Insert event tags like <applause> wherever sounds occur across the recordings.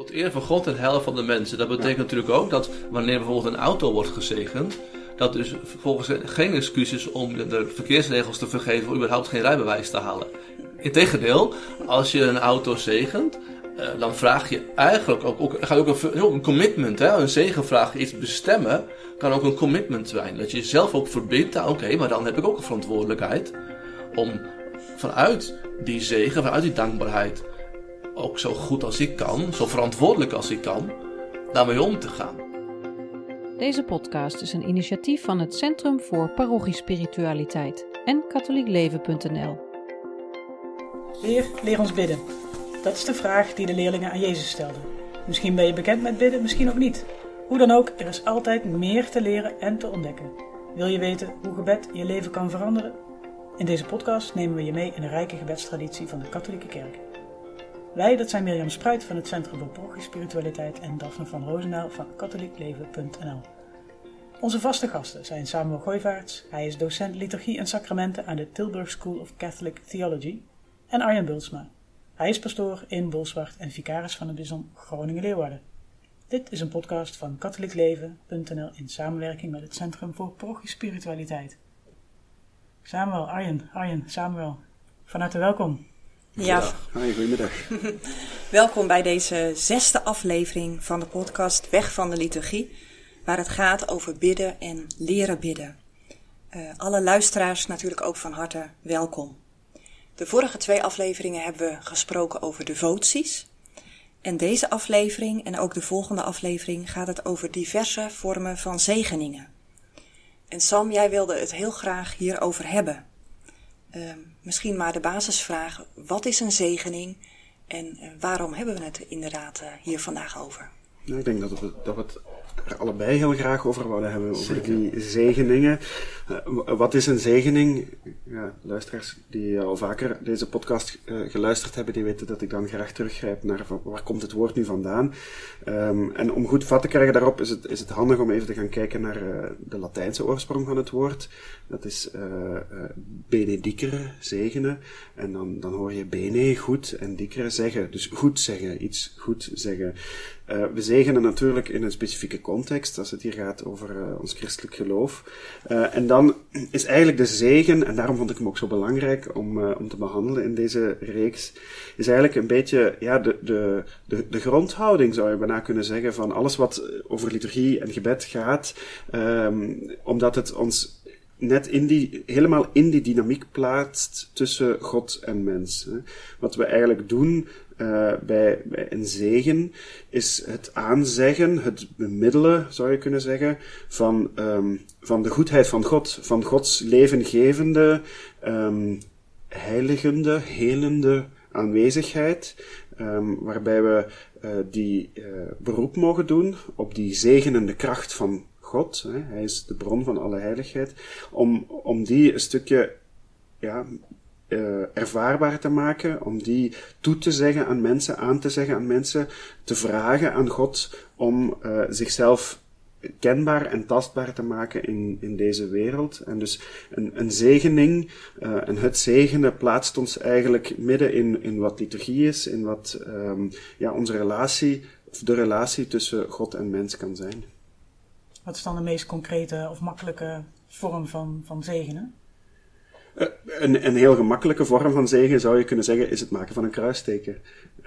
Tot eer van God en heil van de mensen. Dat betekent natuurlijk ook dat wanneer bijvoorbeeld een auto wordt gezegend, dat dus vervolgens geen excuus is om de, verkeersregels te vergeten of überhaupt geen rijbewijs te halen. Integendeel, als je een auto zegent, eh, dan vraag je eigenlijk ook, ook, gaat ook een, een commitment, hè? een zegenvraag, iets bestemmen, kan ook een commitment zijn. Dat je jezelf ook verbindt, aan, oké, maar dan heb ik ook een verantwoordelijkheid om vanuit die zegen, vanuit die dankbaarheid, ook zo goed als ik kan, zo verantwoordelijk als ik kan, daarmee om te gaan. Deze podcast is een initiatief van het Centrum voor Parochiespiritualiteit en katholiekleven.nl. Heer, leer ons bidden. Dat is de vraag die de leerlingen aan Jezus stelden. Misschien ben je bekend met bidden, misschien ook niet. Hoe dan ook, er is altijd meer te leren en te ontdekken. Wil je weten hoe gebed je leven kan veranderen? In deze podcast nemen we je mee in de rijke gebedstraditie van de katholieke kerk. Wij, dat zijn Mirjam Spruit van het Centrum voor Parochie Spiritualiteit en Daphne van Roosendaal van katholiekleven.nl. Onze vaste gasten zijn Samuel Gooivaerts, hij is docent liturgie en sacramenten aan de Tilburg School of Catholic Theology, en Arjen Bulsma. Hij is pastoor in Bolsward en vicaris van het Bizon Groningen-Leeuwarden. Dit is een podcast van katholiekleven.nl in samenwerking met het Centrum voor Parochie Spiritualiteit. Samuel, Arjen, Arjen, Samuel, van harte welkom. Ja, Hoi, goedemiddag. <laughs> welkom bij deze zesde aflevering van de podcast Weg van de Liturgie, waar het gaat over bidden en leren bidden. Uh, alle luisteraars natuurlijk ook van harte welkom. De vorige twee afleveringen hebben we gesproken over devoties. En deze aflevering en ook de volgende aflevering gaat het over diverse vormen van zegeningen. En Sam, jij wilde het heel graag hierover hebben. Uh, misschien maar de basisvraag: wat is een zegening en uh, waarom hebben we het inderdaad uh, hier vandaag over? Nou, ik denk dat we, dat het allebei heel graag over willen hebben, over Zeker. die zegeningen. Uh, wat is een zegening? Ja, luisteraars die al vaker deze podcast uh, geluisterd hebben, die weten dat ik dan graag teruggrijp naar waar komt het woord nu vandaan. Um, en om goed vat te krijgen daarop is het, is het handig om even te gaan kijken naar uh, de Latijnse oorsprong van het woord. Dat is benedicere, zegenen. En dan, dan hoor je bene, goed, en dicere, zeggen. Dus goed zeggen, iets goed zeggen. Uh, we zegenen natuurlijk in een specifieke context, als het hier gaat over uh, ons christelijk geloof. Uh, en dan is eigenlijk de zegen, en daarom vond ik hem ook zo belangrijk om, om te behandelen in deze reeks, is eigenlijk een beetje ja, de, de, de, de grondhouding, zou je bijna kunnen zeggen, van alles wat over liturgie en gebed gaat, um, omdat het ons net in die, helemaal in die dynamiek plaatst tussen God en mens. Wat we eigenlijk doen uh, bij, een zegen is het aanzeggen, het bemiddelen, zou je kunnen zeggen, van, um, van de goedheid van God, van Gods levengevende, um, heiligende, helende aanwezigheid, um, waarbij we uh, die uh, beroep mogen doen op die zegenende kracht van God, hè, hij is de bron van alle heiligheid, om, om die een stukje ja, uh, ervaarbaar te maken, om die toe te zeggen aan mensen, aan te zeggen aan mensen, te vragen aan God om uh, zichzelf kenbaar en tastbaar te maken in, in deze wereld. En dus een, een zegening uh, en het zegenen plaatst ons eigenlijk midden in, in wat liturgie is, in wat um, ja, onze relatie, of de relatie tussen God en mens kan zijn. Wat is dan de meest concrete of makkelijke vorm van, van zegenen? Uh, een, heel gemakkelijke vorm van zegen zou je kunnen zeggen is het maken van een kruisteken.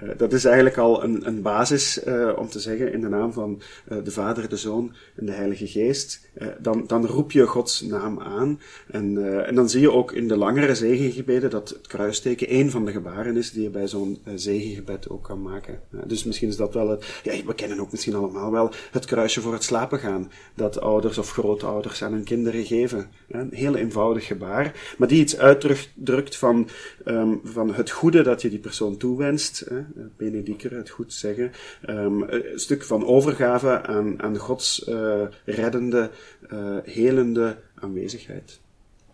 Uh, dat is eigenlijk al een, een basis uh, om te zeggen in de naam van de Vader, de Zoon en de Heilige Geest. dan, dan roep je Gods naam aan. En, en dan zie je ook in de langere zegengebeden dat het kruisteken één van de gebaren is die je bij zo'n zegengebed ook kan maken. dus misschien is dat wel het. Ja, we kennen ook misschien allemaal wel het kruisje voor het slapen gaan. Dat ouders of grootouders aan hun kinderen geven. Een heel eenvoudig gebaar. Maar die iets uitdrukt van, um, van het goede dat je die persoon toewenst. Hè, het goed zeggen. Um, een stuk van overgave aan, aan Gods uh, reddende, uh, helende aanwezigheid.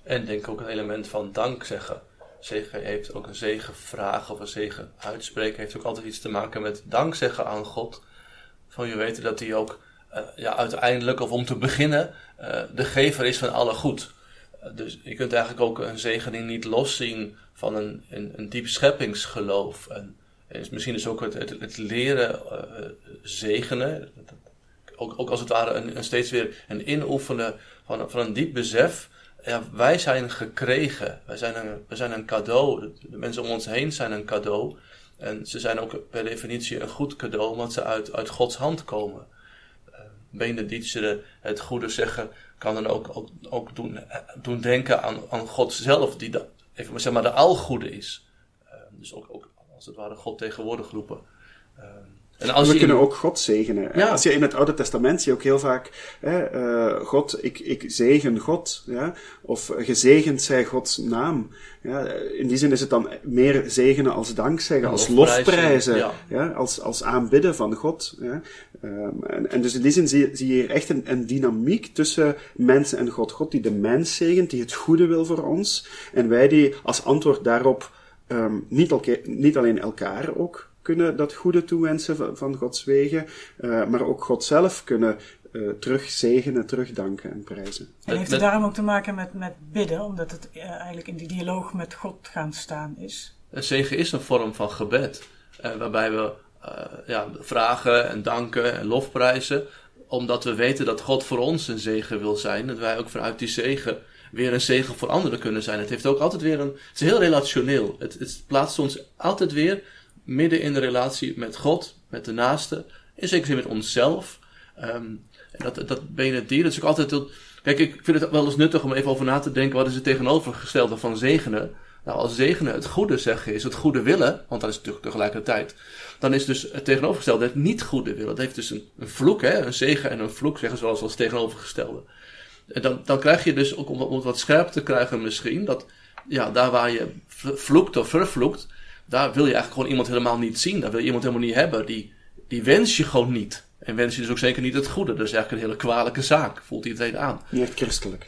En denk ook een element van dank zeggen. Zegen heeft ook een zegenvraag of een zegen uitspreken heeft ook altijd iets te maken met dank zeggen aan God. Van je weten dat hij ook uh, ja, uiteindelijk, of om te beginnen, de gever is van alle goed. Dus je kunt eigenlijk ook een zegening niet loszien van een, een, een diep scheppingsgeloof. En, is misschien dus ook het, het, leren uh, zegenen. Ook, ook als het ware een, een, steeds weer een inoefenen van, van een diep besef. Ja, wij zijn gekregen. Wij zijn een, wij zijn een cadeau. De mensen om ons heen zijn een cadeau. En ze zijn ook per definitie een goed cadeau, omdat ze uit, uit Gods hand komen. Benedicere, het goede zeggen, kan dan ook, ook, ook doen, doen denken aan, aan God zelf, die de, even maar, zeg maar de algoede is. Uh, dus ook, ook als het ware God tegenwoordig roepen. Uh, en als we kunnen ook God zegenen. Ja. Als je in het Oude Testament zie je ook heel vaak, hè, uh, God, ik, ik zegen God, ja? of gezegend zij Gods naam. Ja? In die zin is het dan meer zegenen als dankzeggen, als lofprijzen, ja. ja. als, als aanbidden van God. Ja? Um, en, en, dus in die zin zie, zie je hier echt een, een dynamiek tussen mensen en God. God die de mens zegent, die het goede wil voor ons, en wij die als antwoord daarop um, niet alleen elkaar ook kunnen dat goede toewensen van, van Gods wegen, uh, maar ook God zelf kunnen uh, terug zegenen, terugdanken en prijzen. En heeft het daarom ook te maken met, met bidden, omdat het uh, eigenlijk in die dialoog met God gaan staan is? Zegen is een vorm van gebed, waarbij we ja, vragen en danken en lofprijzen, omdat we weten dat God voor ons een zegen wil zijn, dat wij ook vanuit die zegen weer een zegen voor anderen kunnen zijn. Het heeft ook altijd weer een. Het is heel relationeel. Het, het plaatst ons altijd weer midden in de relatie met God, met de naaste, in zekere zin met onszelf. Um, dat, dat benedieren, dat is ook altijd Kijk, ik vind het wel eens nuttig om even over na te denken, wat is het tegenovergestelde van zegenen? Nou, als zegenen het goede zeggen is, het goede willen, want dat is natuurlijk tegelijkertijd, dan is dus het tegenovergestelde het niet goede willen. Dat heeft dus een, een vloek, hè? een zegen en een vloek, zeggen ze wel eens als tegenovergestelde. En dan, dan krijg je dus, ook om, om wat scherp te krijgen misschien, dat ja, daar waar je vloekt of vervloekt, daar wil je eigenlijk gewoon iemand helemaal niet zien. Daar wil je iemand helemaal niet hebben. Die, die wens je gewoon niet. En wens je dus ook zeker niet het goede. Dat is eigenlijk een hele kwalijke zaak. Voelt iedereen aan. Niet christelijk.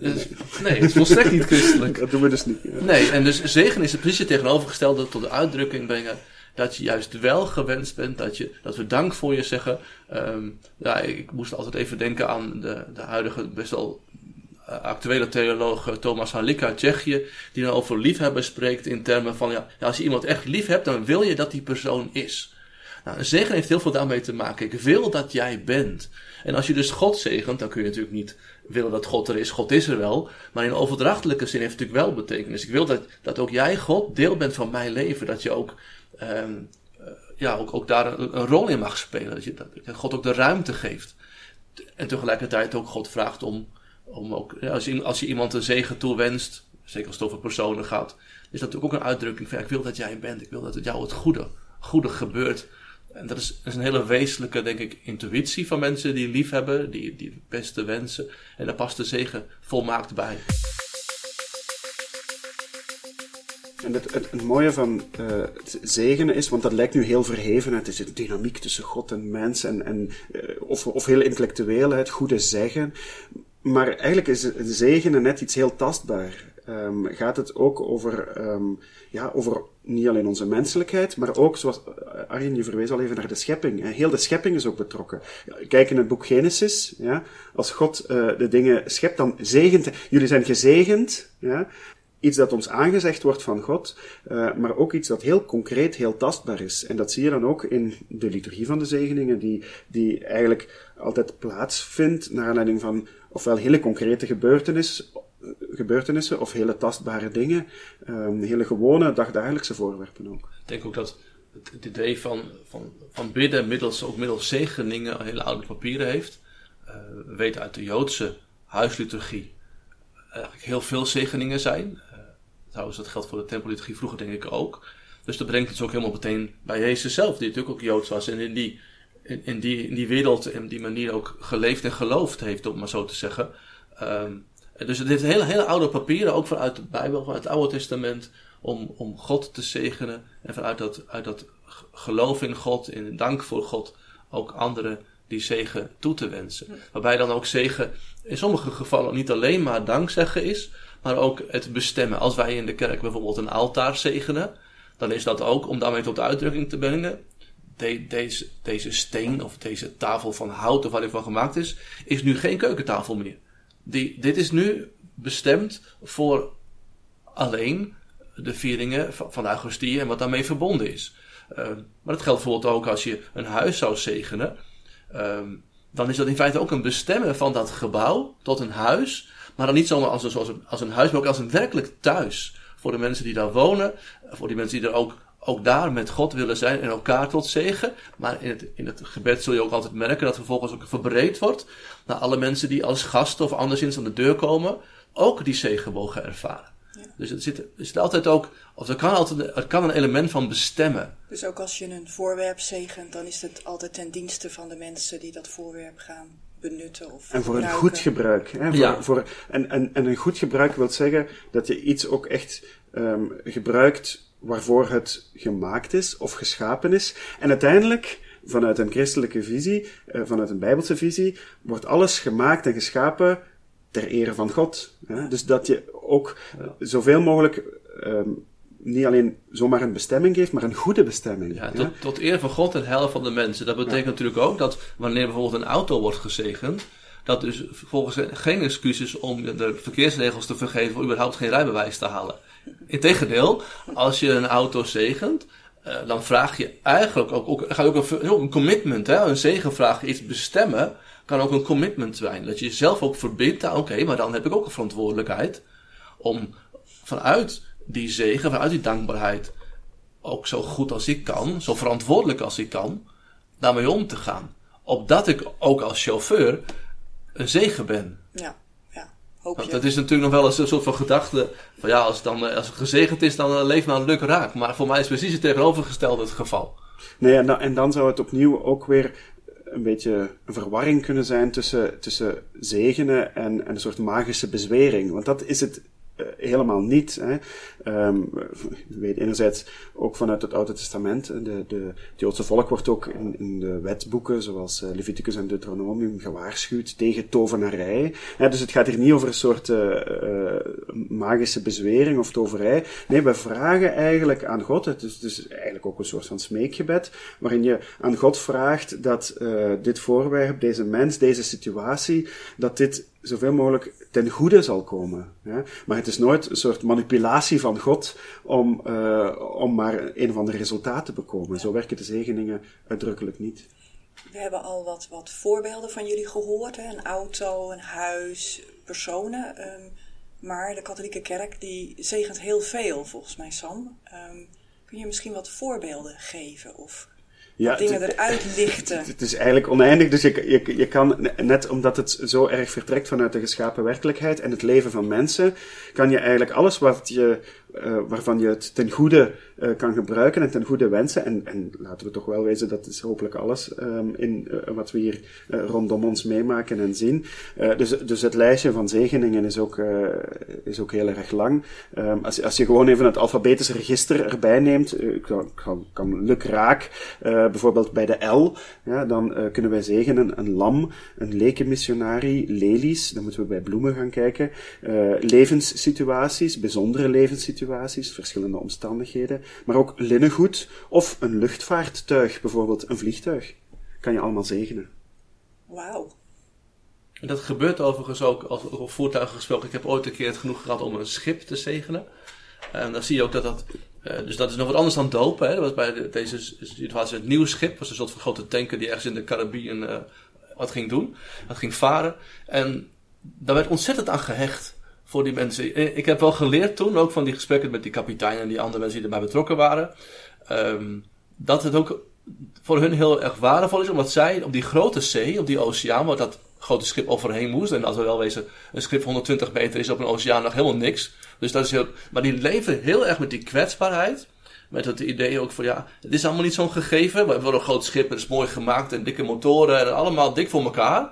Nee, nee het is volstrekt niet christelijk. <laughs> dat doen we dus niet. Nee, en dus zegen is het precies tegenovergestelde tot de uitdrukking brengen. Dat je juist wel gewenst bent. Dat, je, dat we dank voor je zeggen. Um, ja, ik moest altijd even denken aan de, de huidige best wel actuele theoloog eh, Thomas Halika uit Tsjechië, die dan over liefhebben spreekt in termen van, ja, als je iemand echt lief hebt, dan wil je dat die persoon is. Nou, een zegen heeft heel veel daarmee te maken. Ik wil dat jij bent. En als je dus God zegent, dan kun je natuurlijk niet willen dat God er is. God is er wel. Maar in overdrachtelijke zin heeft het natuurlijk wel betekenis. Ik wil dat, dat ook jij, God, deel bent van mijn leven. Dat je ook, um, ja, ook, ook daar een, een, rol in mag spelen. Dat je, dat God ook de ruimte geeft. En tegelijkertijd ook God vraagt om om ook, als, je, als je iemand een zegen toewenst, zeker als het over personen gaat, is dat natuurlijk ook een uitdrukking van: ik wil dat jij bent, ik wil dat het jou het goede, goede gebeurt. En dat is, een hele wezenlijke, denk ik, intuïtie van mensen die lief hebben, die, die het beste wensen. En daar past de zegen volmaakt bij. En het, het, mooie van uh, het zegenen is, want dat lijkt nu heel verheven, het is een dynamiek tussen God en mens, en, en, uh, of, of heel intellectueel, het goede zeggen. Maar eigenlijk is zegenen net iets heel tastbaar. Um, gaat het ook over, um, ja, over niet alleen onze menselijkheid, maar ook, zoals eh, Arjen, je verwees al even naar de schepping. Heel de schepping is ook betrokken. Kijk in het boek Genesis. Ja, als God uh, de dingen schept, dan zegent Jullie zijn gezegend. Ja, iets dat ons aangezegd wordt van God, uh, maar ook iets dat heel concreet, heel tastbaar is. En dat zie je dan ook in de liturgie van de zegeningen, die, die eigenlijk altijd plaatsvindt naar aanleiding van ofwel hele concrete gebeurtenissen, gebeurtenissen of hele tastbare dingen, um, hele gewone dagdagelijkse voorwerpen ook. Ik denk ook dat het idee van, van, van bidden middels, ook middels zegeningen hele oude papieren heeft. Uh, we weten uit de Joodse huisliturgie eigenlijk heel veel zegeningen zijn. Trouwens, dat geldt voor de tempelliturgie vroeger denk ik ook. Dus dat brengt ons ook helemaal meteen bij Jezus zelf, die natuurlijk ook Joods was. En in die in, in, die, in die wereld en die manier ook geleefd en geloofd heeft, om maar zo te zeggen. Um, dus het heeft hele, hele oude papieren, ook vanuit de Bijbel, vanuit het Oude Testament, om, om God te zegenen. En vanuit dat, uit dat geloof in God, in dank voor God, ook anderen die zegen toe te wensen. Waarbij dan ook zegen in sommige gevallen niet alleen maar dankzeggen is, maar ook het bestemmen. Als wij in de kerk bijvoorbeeld een altaar zegenen, dan is dat ook om daarmee tot uitdrukking te brengen de, deze, deze steen of deze tafel van hout of wat er van gemaakt is, is nu geen keukentafel meer. Die, dit is nu bestemd voor alleen de vieringen van, van de Augustie en wat daarmee verbonden is. Ehm, maar dat geldt bijvoorbeeld ook als je een huis zou zegenen. Ehm, dan is dat in feite ook een bestemmen van dat gebouw tot een huis. Maar dan niet zomaar als een, zoals als een huis, maar ook als een werkelijk thuis. Voor de mensen die daar wonen, voor die mensen die er ook, ook daar met God willen zijn en elkaar tot zegen. Maar in het, in het gebed zul je ook altijd merken dat het vervolgens ook verbreed wordt naar alle mensen die als gasten of anderszins aan de deur komen, ook die zegen mogen ervaren. Dus er zit, er zit altijd ook, of er kan altijd, er kan een element van bestemmen. Dus ook als je een voorwerp zegent, dan is het altijd ten dienste van de mensen die dat voorwerp gaan benutten of En voor een goed gebruik. Hè? Voor, Ja. voor, en, en, en een goed gebruik wil zeggen dat je iets ook echt ehm, gebruikt waarvoor het gemaakt is of geschapen is. En uiteindelijk, vanuit een christelijke visie, eh, vanuit een bijbelse visie, wordt alles gemaakt en geschapen ter ere van God. Hè? Dus dat je ook zoveel mogelijk ehm, niet alleen zomaar een bestemming geeft, maar een goede bestemming. Ja, tot, tot eer van God en heil van de mensen. Dat betekent natuurlijk ook dat wanneer bijvoorbeeld een auto wordt gezegend, dat dus volgens geen excuus is om de verkeersregels te vergeven om überhaupt geen rijbewijs te halen. Integendeel, als je een auto zegent, eh, dan vraag je eigenlijk ook, ook, gaat ook een, een commitment, hè? een zegenvraag, iets bestemmen, kan ook een commitment zijn. Dat je jezelf ook verbindt, oké, maar dan heb ik ook een verantwoordelijkheid om vanuit die zegen, vanuit die dankbaarheid, ook zo goed als ik kan, zo verantwoordelijk als ik kan, daarmee om te gaan. Opdat ik ook als chauffeur een zegen ben. Ja, ja. Hoop Want je. dat is natuurlijk nog wel eens een soort van gedachte van ja, als het, dan, eh, als het gezegend is, dan eh, leef maar luk raak. Maar voor mij is precies het tegenovergestelde het geval. Nee, en dan, en dan zou het opnieuw ook weer een beetje een verwarring kunnen zijn tussen, tussen zegenen en, en een soort magische bezwering. Want dat is het helemaal niet. Hè. Je weet enerzijds ook vanuit het Oude Testament, de, de, het Joodse volk wordt ook in, in de wetboeken, zoals eh, Leviticus en Deuteronomium, gewaarschuwd tegen tovenarij. Dus het gaat hier niet over een soort eh, eh, magische bezwering of toverij. Nee, we vragen eigenlijk aan God, het is, het is eigenlijk ook een soort van smeekgebed, waarin je aan God vraagt dat eh, dit voorwerp, deze mens, deze situatie, dat dit zoveel mogelijk ten goede zal komen. Hè? Maar het is nooit een soort manipulatie van God om, eh, om maar een of ander resultaat te bekomen. Zo werken de zegeningen uitdrukkelijk niet. We hebben al wat, wat voorbeelden van jullie gehoord. Hè? Een auto, een huis, personen. Ehm, maar de katholieke kerk die zegent heel veel, volgens mij, Sam. Ehm, kun je misschien wat voorbeelden geven? Of Ja, dingen eruit <laughs> lichten? Het is eigenlijk oneindig, dus je, je, je kan, net omdat het zo erg vertrekt vanuit de geschapen werkelijkheid en het leven van mensen, kan je eigenlijk alles wat je, eh, waarvan je het ten goede eh, kan gebruiken en ten goede wensen, en, en laten we toch wel wezen, dat is hopelijk alles ehm, in eh, wat we hier rondom ons meemaken en zien. Dus, dus het lijstje van zegeningen is ook, is ook heel erg lang. Ehm, als, je- als je gewoon even het alfabetische register erbij neemt, ik kan, kan, kan luk raak, eh, bijvoorbeeld bij de L, ja, dan kunnen wij zegenen een lam, een lekenmissionarie, lelies, dan moeten we bij bloemen gaan kijken, levenssituaties, bijzondere levenssituaties, verschillende omstandigheden, maar ook linnengoed of een luchtvaarttuig, bijvoorbeeld een vliegtuig, kan je allemaal zegenen. Wauw. En dat gebeurt overigens ook als over voertuigen gesproken. Ik heb ooit een keer het genoeg gehad om een schip te zegenen. En dan zie je ook dat dat. eh, dus dat is nog wat anders dan dopen. Hè. Dat was bij de- deze situatie het nieuw schip. was een soort van grote tanker die ergens in de Caribbean eh, wat ging doen. Dat ging varen. En daar werd ontzettend aan gehecht voor die mensen. Ik heb wel geleerd toen, ook van die gesprekken met die kapitein en die andere mensen die erbij betrokken waren. ehm, dat het ook voor hun heel erg waardevol is, omdat zij op die grote zee, op die oceaan, waar dat grote schip overheen moest. En als we wel wezen, een schip van 120 meter is op een oceaan nog helemaal niks. Dus dat is heel, maar die leven heel erg met die kwetsbaarheid. Met het idee ook van ja, het is allemaal niet zo'n gegeven. We hebben een groot schip, het is mooi gemaakt en dikke motoren en allemaal dik voor elkaar.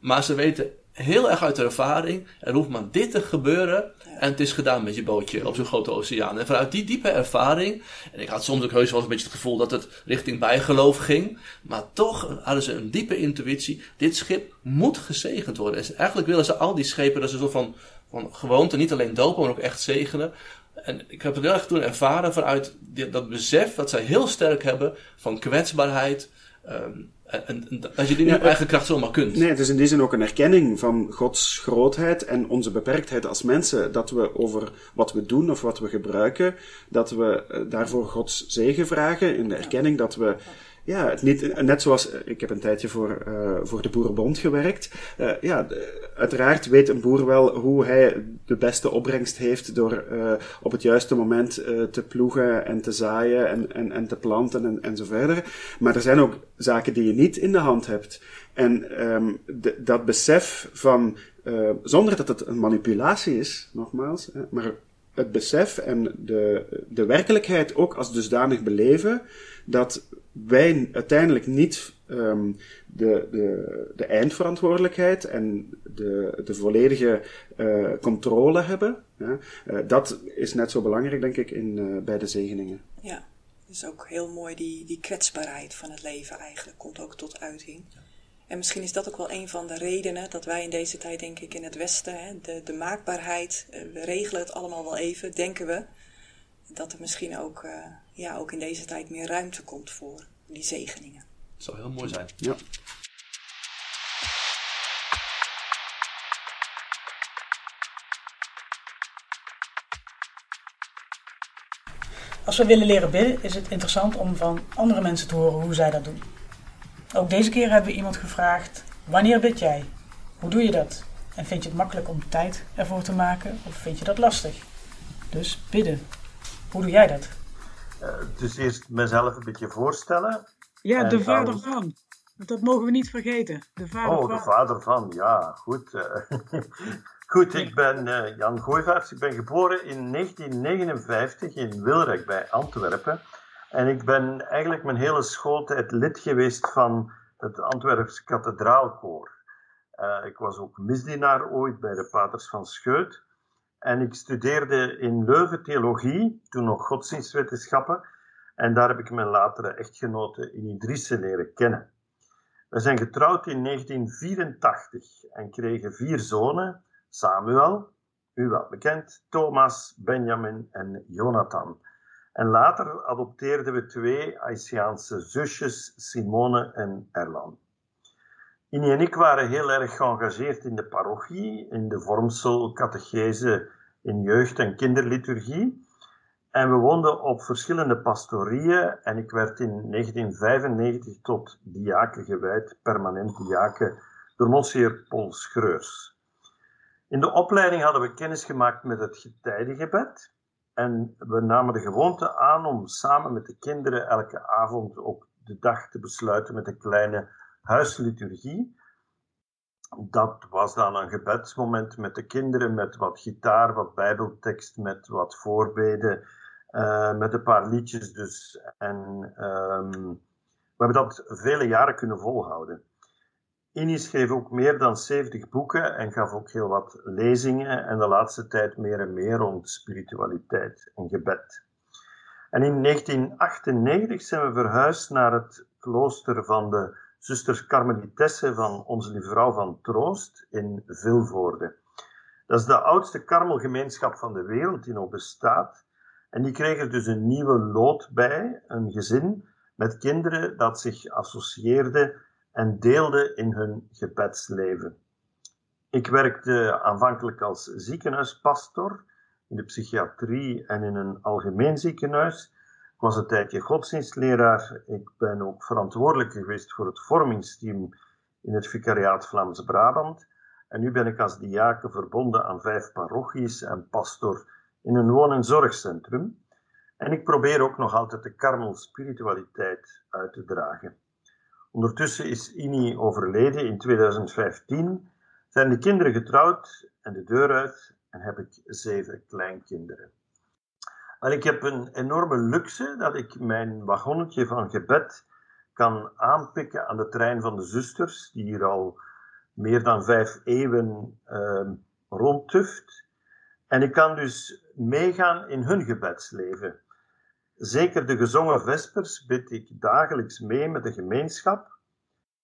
Maar ze weten heel erg uit ervaring, er hoeft maar dit te gebeuren en het is gedaan met je bootje op zo'n grote oceaan. En vanuit die diepe ervaring, en ik had soms ook heus wel een beetje het gevoel dat het richting bijgeloof ging, maar toch hadden ze een diepe intuïtie, dit schip moet gezegend worden. En eigenlijk willen ze al die schepen, dat is een soort van, van gewoonte, niet alleen dopen, maar ook echt zegenen. En ik heb het heel erg toen ervaren vanuit dat besef dat zij heel sterk hebben van kwetsbaarheid, ehm, en, dat je op eigen kracht zomaar kunt. Nee, het is in die zin ook een erkenning van Gods grootheid en onze beperktheid als mensen. Dat we over wat we doen of wat we gebruiken, dat we eh, daarvoor Gods zegen vragen. In de erkenning dat we ja, het net zoals, eh, ik heb een tijdje voor, uh, voor de Boerenbond gewerkt. Uh, ja, uiteraard weet een boer wel hoe hij de beste opbrengst heeft door op het juiste moment te ploegen en te zaaien en, en, en te planten en, en zo verder. Maar er zijn ook zaken die je niet in de hand hebt. En de, dat besef van, zonder dat het een manipulatie is, nogmaals, maar het besef en de, de werkelijkheid ook als dusdanig beleven, dat wij uiteindelijk niet um, de, de, de eindverantwoordelijkheid en de, de volledige uh, controle hebben. Ja, uh, dat is net zo belangrijk, denk ik, in, uh, bij de zegeningen. Ja, dus ook heel mooi die, die kwetsbaarheid van het leven eigenlijk komt ook tot uiting. En misschien is dat ook wel een van de redenen dat wij in deze tijd, denk ik, in het Westen, hè, de, de maakbaarheid, we regelen het allemaal wel even, denken we, dat er misschien ook, uh, ja, ook in deze tijd meer ruimte komt voor die zegeningen. Dat zou heel mooi zijn. Ja. Als we willen leren bidden, is het interessant om van andere mensen te horen hoe zij dat doen. Ook deze keer hebben we iemand gevraagd: Wanneer bid jij? Hoe doe je dat? En vind je het makkelijk om tijd ervoor te maken of vind je dat lastig? Dus bidden. Hoe doe jij dat? Uh, dus eerst mezelf een beetje voorstellen. Ja, de vader dan... van. Dat mogen we niet vergeten. De vader oh, van. de vader van, ja, goed. Uh, <laughs> goed, ik ben uh, Jan Gooivaerts. Ik ben geboren in 1959 in Wilrijk bij Antwerpen. En ik ben eigenlijk mijn hele schooltijd lid geweest van het Antwerpse kathedraalkoor. Uh, ik was ook misdienaar ooit bij de Paters van Scheut. En ik studeerde in Leuven theologie, toen nog godsdienstwetenschappen. En daar heb ik mijn latere echtgenote in Idrisse leren kennen. We zijn getrouwd in 1984 en kregen vier zonen: Samuel, u wel bekend, Thomas, Benjamin en Jonathan. En later adopteerden we twee Haitiaanse zusjes, Simone en Erlan. Innie en ik waren heel erg geëngageerd in de parochie, in de vormsel, catechese, in jeugd- en kinderliturgie. En we woonden op verschillende pastorieën en ik werd in 1995 tot diaken gewijd, permanent diaken, door monsieur Paul Schreurs. In de opleiding hadden we kennis gemaakt met het getijdengebed en we namen de gewoonte aan om samen met de kinderen elke avond op de dag te besluiten met een kleine huisliturgie. Dat was dan een gebedsmoment met de kinderen, met wat gitaar, wat bijbeltekst, met wat voorbeden, uh, met een paar liedjes dus. En um, we hebben dat vele jaren kunnen volhouden. Inni schreef ook meer dan 70 boeken en gaf ook heel wat lezingen en de laatste tijd meer en meer rond spiritualiteit en gebed. En in 1998 zijn we verhuisd naar het klooster van de zusters Carmelitessen van Onze Lieve Vrouw van Troost in Vilvoorde. Dat is de oudste karmelgemeenschap van de wereld die nog bestaat. En die kreeg er dus een nieuwe lood bij, een gezin met kinderen dat zich associeerde en deelde in hun gebedsleven. Ik werkte aanvankelijk als ziekenhuispastor in de psychiatrie en in een algemeen ziekenhuis. Ik was een tijdje godsdienstleraar. Ik ben ook verantwoordelijk geweest voor het vormingsteam in het Vicariaat Vlaams-Brabant. En nu ben ik als diaken verbonden aan vijf parochies en pastor in een woon- en zorgcentrum. En ik probeer ook nog altijd de karmel spiritualiteit uit te dragen. Ondertussen is Ini overleden in 2015, zijn de kinderen getrouwd en de deur uit en heb ik zeven kleinkinderen. Ik heb een enorme luxe dat ik mijn wagonnetje van gebed kan aanpikken aan de trein van de zusters, die hier al meer dan vijf eeuwen uh, rondtuft. En ik kan dus meegaan in hun gebedsleven. Zeker de gezongen vespers bid ik dagelijks mee met de gemeenschap.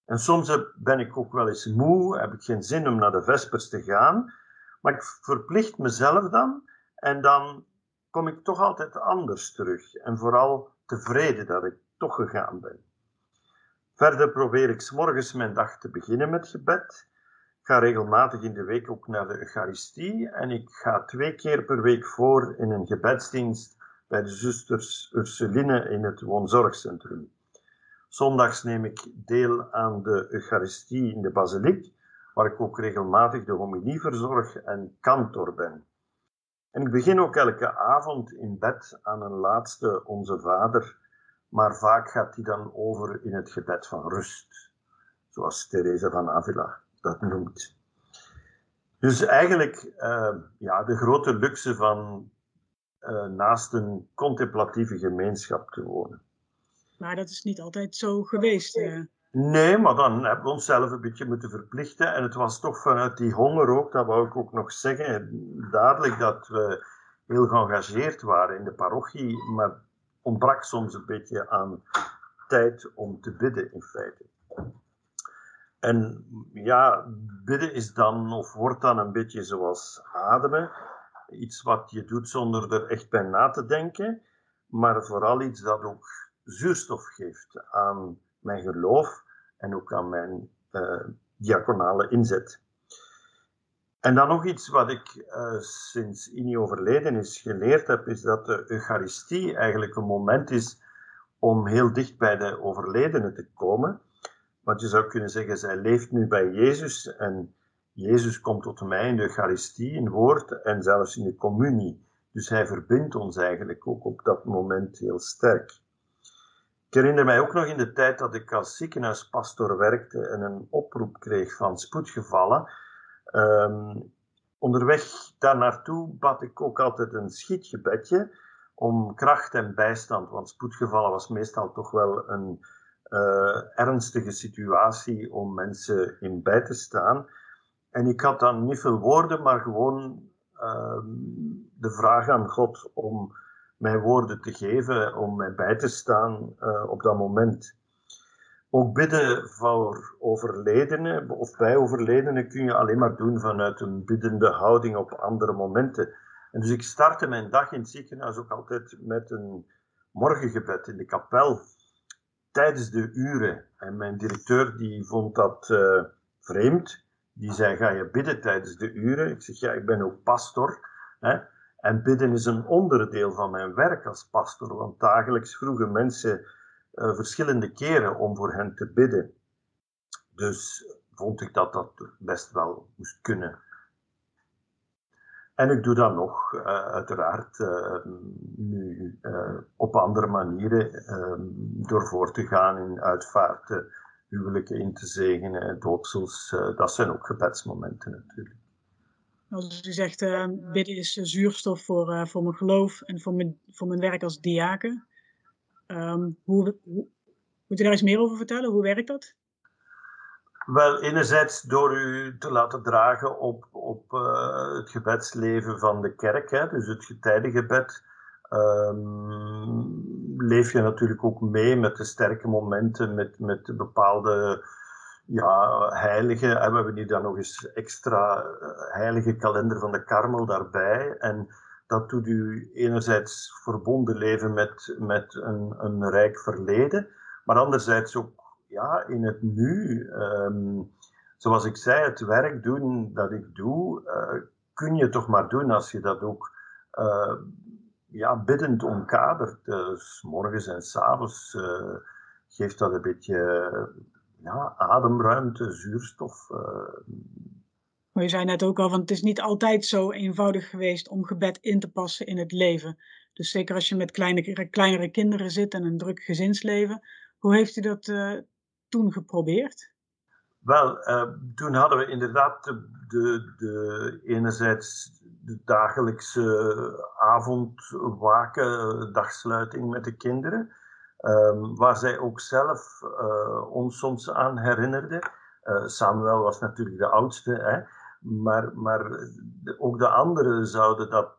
En soms ben ik ook wel eens moe, heb ik geen zin om naar de vespers te gaan. Maar ik verplicht mezelf dan en dan kom ik toch altijd anders terug. En vooral tevreden dat ik toch gegaan ben. Verder probeer ik s morgens mijn dag te beginnen met gebed. Ik ga regelmatig in de week ook naar de Eucharistie en ik ga twee keer per week voor in een gebedsdienst bij de zusters Ursuline in het woonzorgcentrum. Zondags neem ik deel aan de Eucharistie in de basiliek, waar ik ook regelmatig de homilie verzorg en kantor ben. En ik begin ook elke avond in bed aan een laatste Onze Vader, maar vaak gaat die dan over in het gebed van rust, zoals Therese van Avila dat noemt. Dus eigenlijk uh, ja, de grote luxe van uh, naast een contemplatieve gemeenschap te wonen. Maar dat is niet altijd zo geweest. Uh. Nee, maar dan hebben we onszelf een beetje moeten verplichten. En het was toch vanuit die honger ook, dat wou ik ook nog zeggen, dadelijk dat we heel geëngageerd waren in de parochie, maar ontbrak soms een beetje aan tijd om te bidden in feite. En ja, bidden is dan, of wordt dan een beetje zoals ademen. Iets wat je doet zonder er echt bij na te denken, maar vooral iets dat ook zuurstof geeft aan mijn geloof en ook aan mijn uh, diaconale inzet. En dan nog iets wat ik uh, sinds Ini overleden is geleerd heb, is dat de Eucharistie eigenlijk een moment is om heel dicht bij de overledene te komen. Want je zou kunnen zeggen, zij leeft nu bij Jezus en Jezus komt tot mij in de Eucharistie, in woord en zelfs in de communie. Dus hij verbindt ons eigenlijk ook op dat moment heel sterk. Ik herinner mij ook nog in de tijd dat ik als ziekenhuispastor werkte en een oproep kreeg van spoedgevallen. Um, onderweg daar naartoe bad ik ook altijd een schietgebedje om kracht en bijstand, want spoedgevallen was meestal toch wel een uh, ernstige situatie om mensen in bij te staan. En ik had dan niet veel woorden, maar gewoon uh, de vraag aan God om mij woorden te geven, om mij bij te staan uh, op dat moment. Ook bidden voor overledenen of bij overledenen kun je alleen maar doen vanuit een biddende houding op andere momenten. En dus ik startte mijn dag in het ziekenhuis ook altijd met een morgengebed in de kapel tijdens de uren. En mijn directeur die vond dat uh, vreemd. Die zei, ga je bidden tijdens de uren? Ik zeg, ja, ik ben ook pastor. Hè? En bidden is een onderdeel van mijn werk als pastor. Want dagelijks vroegen mensen uh, verschillende keren om voor hen te bidden. Dus vond ik dat dat best wel moest kunnen. En ik doe dat nog, uh, uiteraard, uh, nu op andere manieren, door voor te gaan in uitvaarten, huwelijken in te zegenen, doopsels. dat zijn ook gebedsmomenten natuurlijk. Als u zegt, bidden is zuurstof voor, voor mijn geloof en voor mijn, voor mijn werk als diaken. Um, hoe, moet u daar eens meer over vertellen? Hoe werkt dat? Wel, enerzijds door u te laten dragen op, op uh, het gebedsleven van de kerk, hè, dus het getijdengebed. Um, leef je natuurlijk ook mee met de sterke momenten, met, met bepaalde ja, heiligen. En we hebben hier dan nog eens extra uh, heilige kalender van de Karmel daarbij. En dat doet u enerzijds verbonden leven met, met een, een rijk verleden, maar anderzijds ook ja, in het nu, um, zoals ik zei, het werk doen dat ik doe, uh, kun je toch maar doen als je dat ook uh, ja, biddend omkadert. Dus morgens en s avonds uh, geeft dat een beetje ja, ademruimte, zuurstof. Maar je zei net ook al, want het is niet altijd zo eenvoudig geweest om gebed in te passen in het leven. Dus zeker als je met kleine, kleinere kinderen zit en een druk gezinsleven. Hoe heeft u dat toen geprobeerd? Wel, uh, toen hadden we inderdaad de, de, de, enerzijds de dagelijkse avondwaken, dagsluiting met de kinderen, um, waar zij ook zelf uh, ons soms aan herinnerde. Uh, Samuel was natuurlijk de oudste, hè, maar, maar ook de anderen zouden dat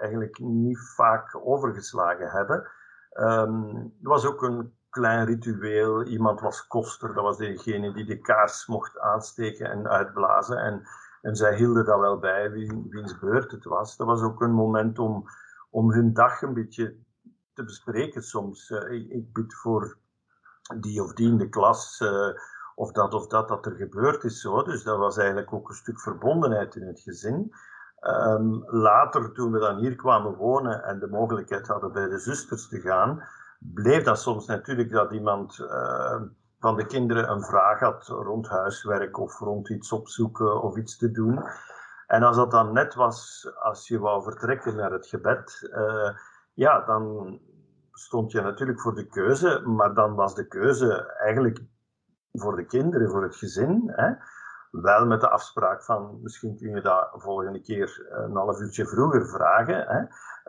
eigenlijk niet vaak overgeslagen hebben. Um, er was ook een klein ritueel. Iemand was koster, dat was degene die de kaars mocht aansteken en uitblazen. En, en zij hielden dat wel bij, wie, wiens beurt het was. Dat was ook een moment om, om hun dag een beetje te bespreken soms. Uh, ik, ik bid voor die of die in de klas, of dat of dat, dat er gebeurd is. Zo. Dus dat was eigenlijk ook een stuk verbondenheid in het gezin. Um, later, toen we dan hier kwamen wonen en de mogelijkheid hadden bij de zusters te gaan, bleef dat soms natuurlijk dat iemand uh, van de kinderen een vraag had rond huiswerk of rond iets opzoeken of iets te doen. En als dat dan net was, als je wou vertrekken naar het gebed, ja, dan stond je natuurlijk voor de keuze, maar dan was de keuze eigenlijk voor de kinderen, voor het gezin. Hè? Wel met de afspraak van misschien kun je dat volgende keer een half uurtje vroeger vragen. Hè?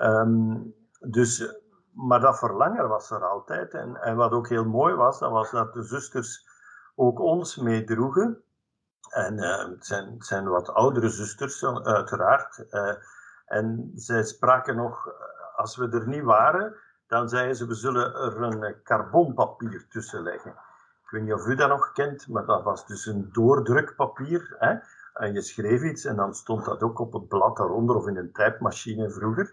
Um, dus, maar dat verlangen was er altijd. En, en wat ook heel mooi was, dat was dat de zusters ook ons meedroegen. En uh, het, zijn, zijn wat oudere zusters, uiteraard. Uh, en zij spraken nog, als we er niet waren, dan zeiden ze, we zullen er een carbonpapier tussen leggen. Ik weet niet of u dat nog kent, maar dat was dus een doordrukpapier. Hè? En je schreef iets en dan stond dat ook op het blad daaronder of in een typemachine vroeger.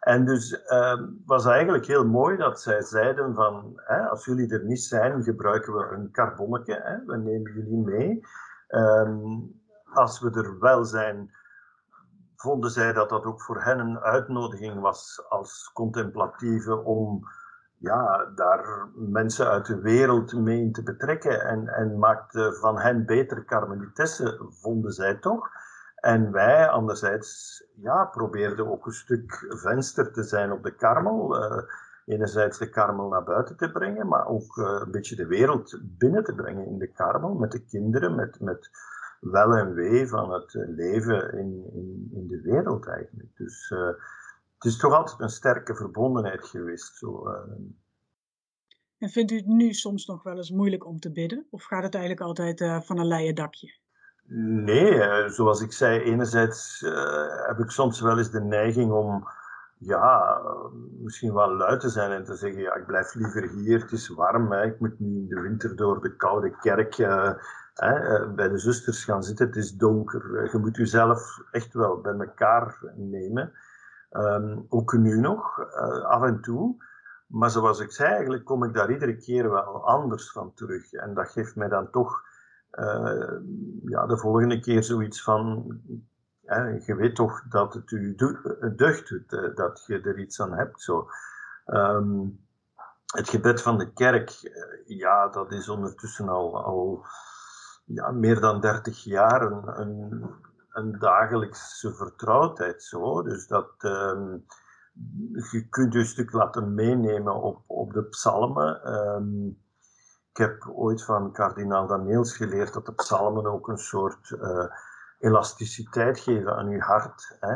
En dus uh, was eigenlijk heel mooi dat zij zeiden van, hè, als jullie er niet zijn, gebruiken we een carbonnetje, hè, we nemen jullie mee. Um, als we er wel zijn, vonden zij dat dat ook voor hen een uitnodiging was als contemplatieve om ja, daar mensen uit de wereld mee te betrekken en, en maakte van hen betere karmelitessen, vonden zij toch. En wij anderzijds ja, probeerden ook een stuk venster te zijn op de karmel. Uh, enerzijds de karmel naar buiten te brengen, maar ook uh, een beetje de wereld binnen te brengen in de karmel, met de kinderen, met, met wel en wee van het leven in, in, in de wereld eigenlijk. Dus uh, het is toch altijd een sterke verbondenheid geweest. Zo, uh... En vindt u het nu soms nog wel eens moeilijk om te bidden? Of gaat het eigenlijk altijd uh, van een leien dakje? Nee, zoals ik zei, enerzijds heb ik soms wel eens de neiging om ja, misschien wel luid te zijn en te zeggen, ja, ik blijf liever hier, het is warm, hè, ik moet niet in de winter door de koude kerk hè, bij de zusters gaan zitten, het is donker, je moet jezelf echt wel bij elkaar nemen. Um, ook nu nog, uh, af en toe. Maar zoals ik zei, eigenlijk kom ik daar iedere keer wel anders van terug. En dat geeft mij dan toch ja, de volgende keer zoiets van. je weet toch dat het u deugd doet, dat je er iets aan hebt. Zo. Um, het gebed van de kerk, ja, dat is ondertussen al, al ja, meer dan 30 jaar een, een dagelijkse vertrouwdheid zo. Dus dat um, je kunt je een stuk laten meenemen op, op de psalmen. Um, ik heb ooit van kardinaal Daniels geleerd dat de psalmen ook een soort uh, elasticiteit geven aan je hart. Hè.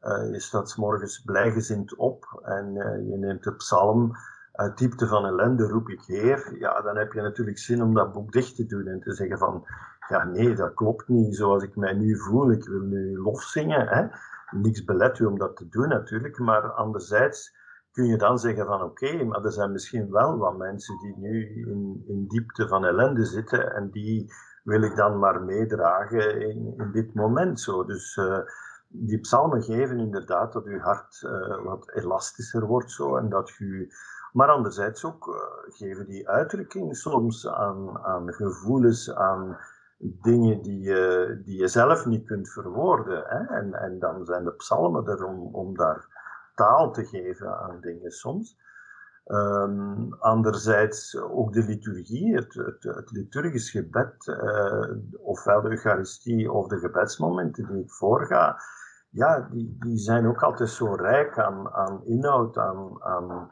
Uh, je staat morgens blijgezind op en uh, je neemt de psalm uit diepte van ellende roep ik Heer. Ja, dan heb je natuurlijk zin om dat boek dicht te doen en te zeggen van ja, nee, dat klopt niet zoals ik mij nu voel. Ik wil nu lof zingen. Hè. Niks belet u om dat te doen natuurlijk, maar anderzijds kun je dan zeggen van oké, maar er zijn misschien wel wat mensen die nu in, in diepte van ellende zitten en die wil ik dan maar meedragen in, in dit moment zo. Dus uh, die psalmen geven inderdaad dat uw hart uh, wat elastischer wordt zo en dat u maar anderzijds ook uh, geven die uitdrukking soms aan, aan gevoelens, aan dingen die je, die je zelf niet kunt verwoorden. Hè? En, en dan zijn de psalmen er om, om daar taal te geven aan dingen soms. Um, anderzijds ook de liturgie, het, het, het liturgisch gebed, uh, ofwel de Eucharistie of de gebedsmomenten die ik voorga, ja, die, die zijn ook altijd zo rijk aan, aan inhoud, aan, aan,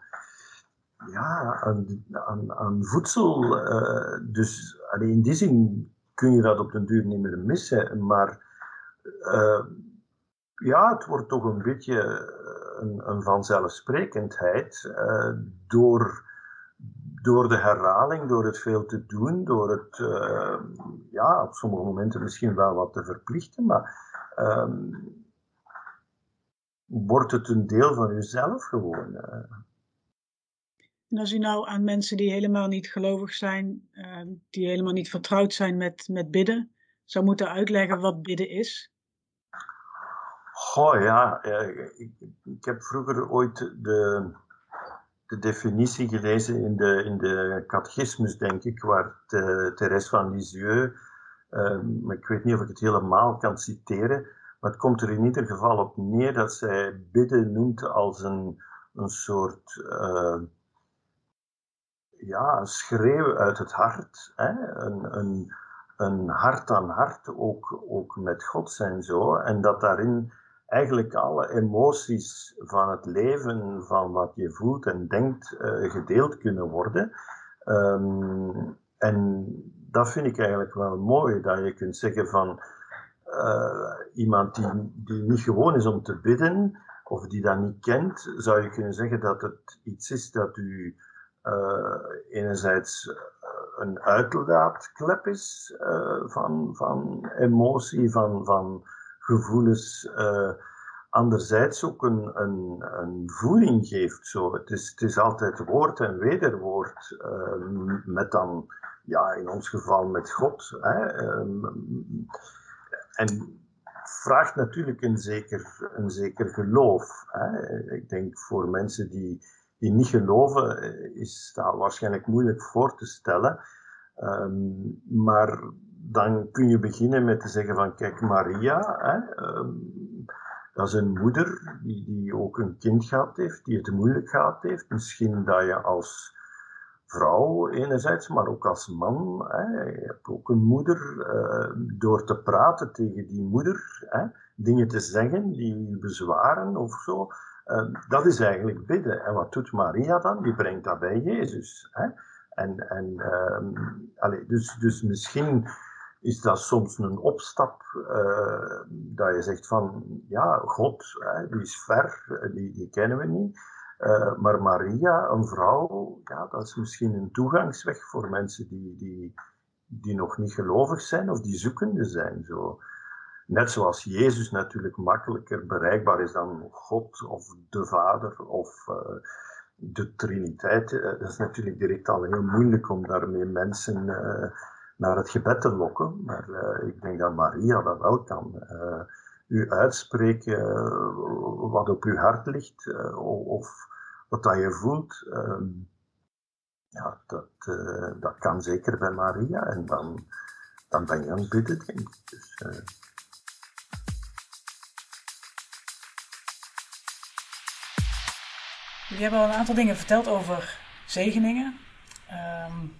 ja, aan, aan, aan voedsel. Uh, dus in die zin kun je dat op den duur niet meer missen. Maar uh, ja, het wordt toch een beetje eh, een, een vanzelfsprekendheid uh, door, door de herhaling, door het veel te doen, door het ja, op sommige momenten misschien wel wat te verplichten, maar um, wordt het een deel van jezelf gewoon. En als u nou aan mensen die helemaal niet gelovig zijn, uh, die helemaal niet vertrouwd zijn met, met bidden, zou moeten uitleggen wat bidden is? Goh ja, ik, ik heb vroeger ooit de, de definitie gelezen in de, in de catechismus, denk ik, waar Thérèse van Lisieux, um, ik weet niet of ik het helemaal kan citeren, maar het komt er in ieder geval op neer dat zij bidden noemt als een, een soort uh, ja, een schreeuw uit het hart. Hè? Een, een, een hart aan hart, ook, ook met God zijn zo. En dat daarin eigenlijk alle emoties van het leven, van wat je voelt en denkt, uh, gedeeld kunnen worden. Um, en dat vind ik eigenlijk wel mooi, dat je kunt zeggen van uh, iemand die, die niet gewoon is om te bidden, of die dat niet kent, zou je kunnen zeggen dat het iets is dat u enerzijds een uitlaatklep is uh, van, van emotie, van, van gevoelens, anderzijds ook een, een, een voeding geeft. Zo. Het, is, het is altijd woord en wederwoord, met dan, ja, in ons geval met God. Hè. Um, en vraagt natuurlijk een zeker, een zeker geloof. Hè. Ik denk voor mensen die, die niet geloven, eh, is dat waarschijnlijk moeilijk voor te stellen. Um, maar dan kun je beginnen met te zeggen van kijk, Maria, hè, um, dat is een moeder die, die ook een kind gehad heeft, die het moeilijk gehad heeft. Misschien dat je als vrouw enerzijds, maar ook als man. Hè. Je hebt ook een moeder. Uh, door te praten tegen die moeder, hè, dingen te zeggen die bezwaren of zo. Uh, dat is eigenlijk bidden. En wat doet Maria dan? Die brengt dat bij Jezus. Hè. En, en allez, dus, dus misschien is dat soms een opstap uh, dat je zegt van ja, God, hè, die is ver, die, die kennen we niet. Uh, maar Maria, een vrouw, ja, dat is misschien een toegangsweg voor mensen die, die, die nog niet gelovig zijn of die zoekende zijn. Zo. Net zoals Jezus natuurlijk makkelijker bereikbaar is dan God of de Vader of uh, de Triniteit. Uh, dat is natuurlijk direct al heel moeilijk om daarmee mensen naar het gebed te lokken. Maar ik denk dat Maria dat wel kan u uitspreken wat op uw hart ligt, of wat dat je voelt, ehm, ja, dat, dat kan zeker bij Maria. En dan, dan ben je aan het bidden. Dus, Jullie hebben al een aantal dingen verteld over zegeningen. Um,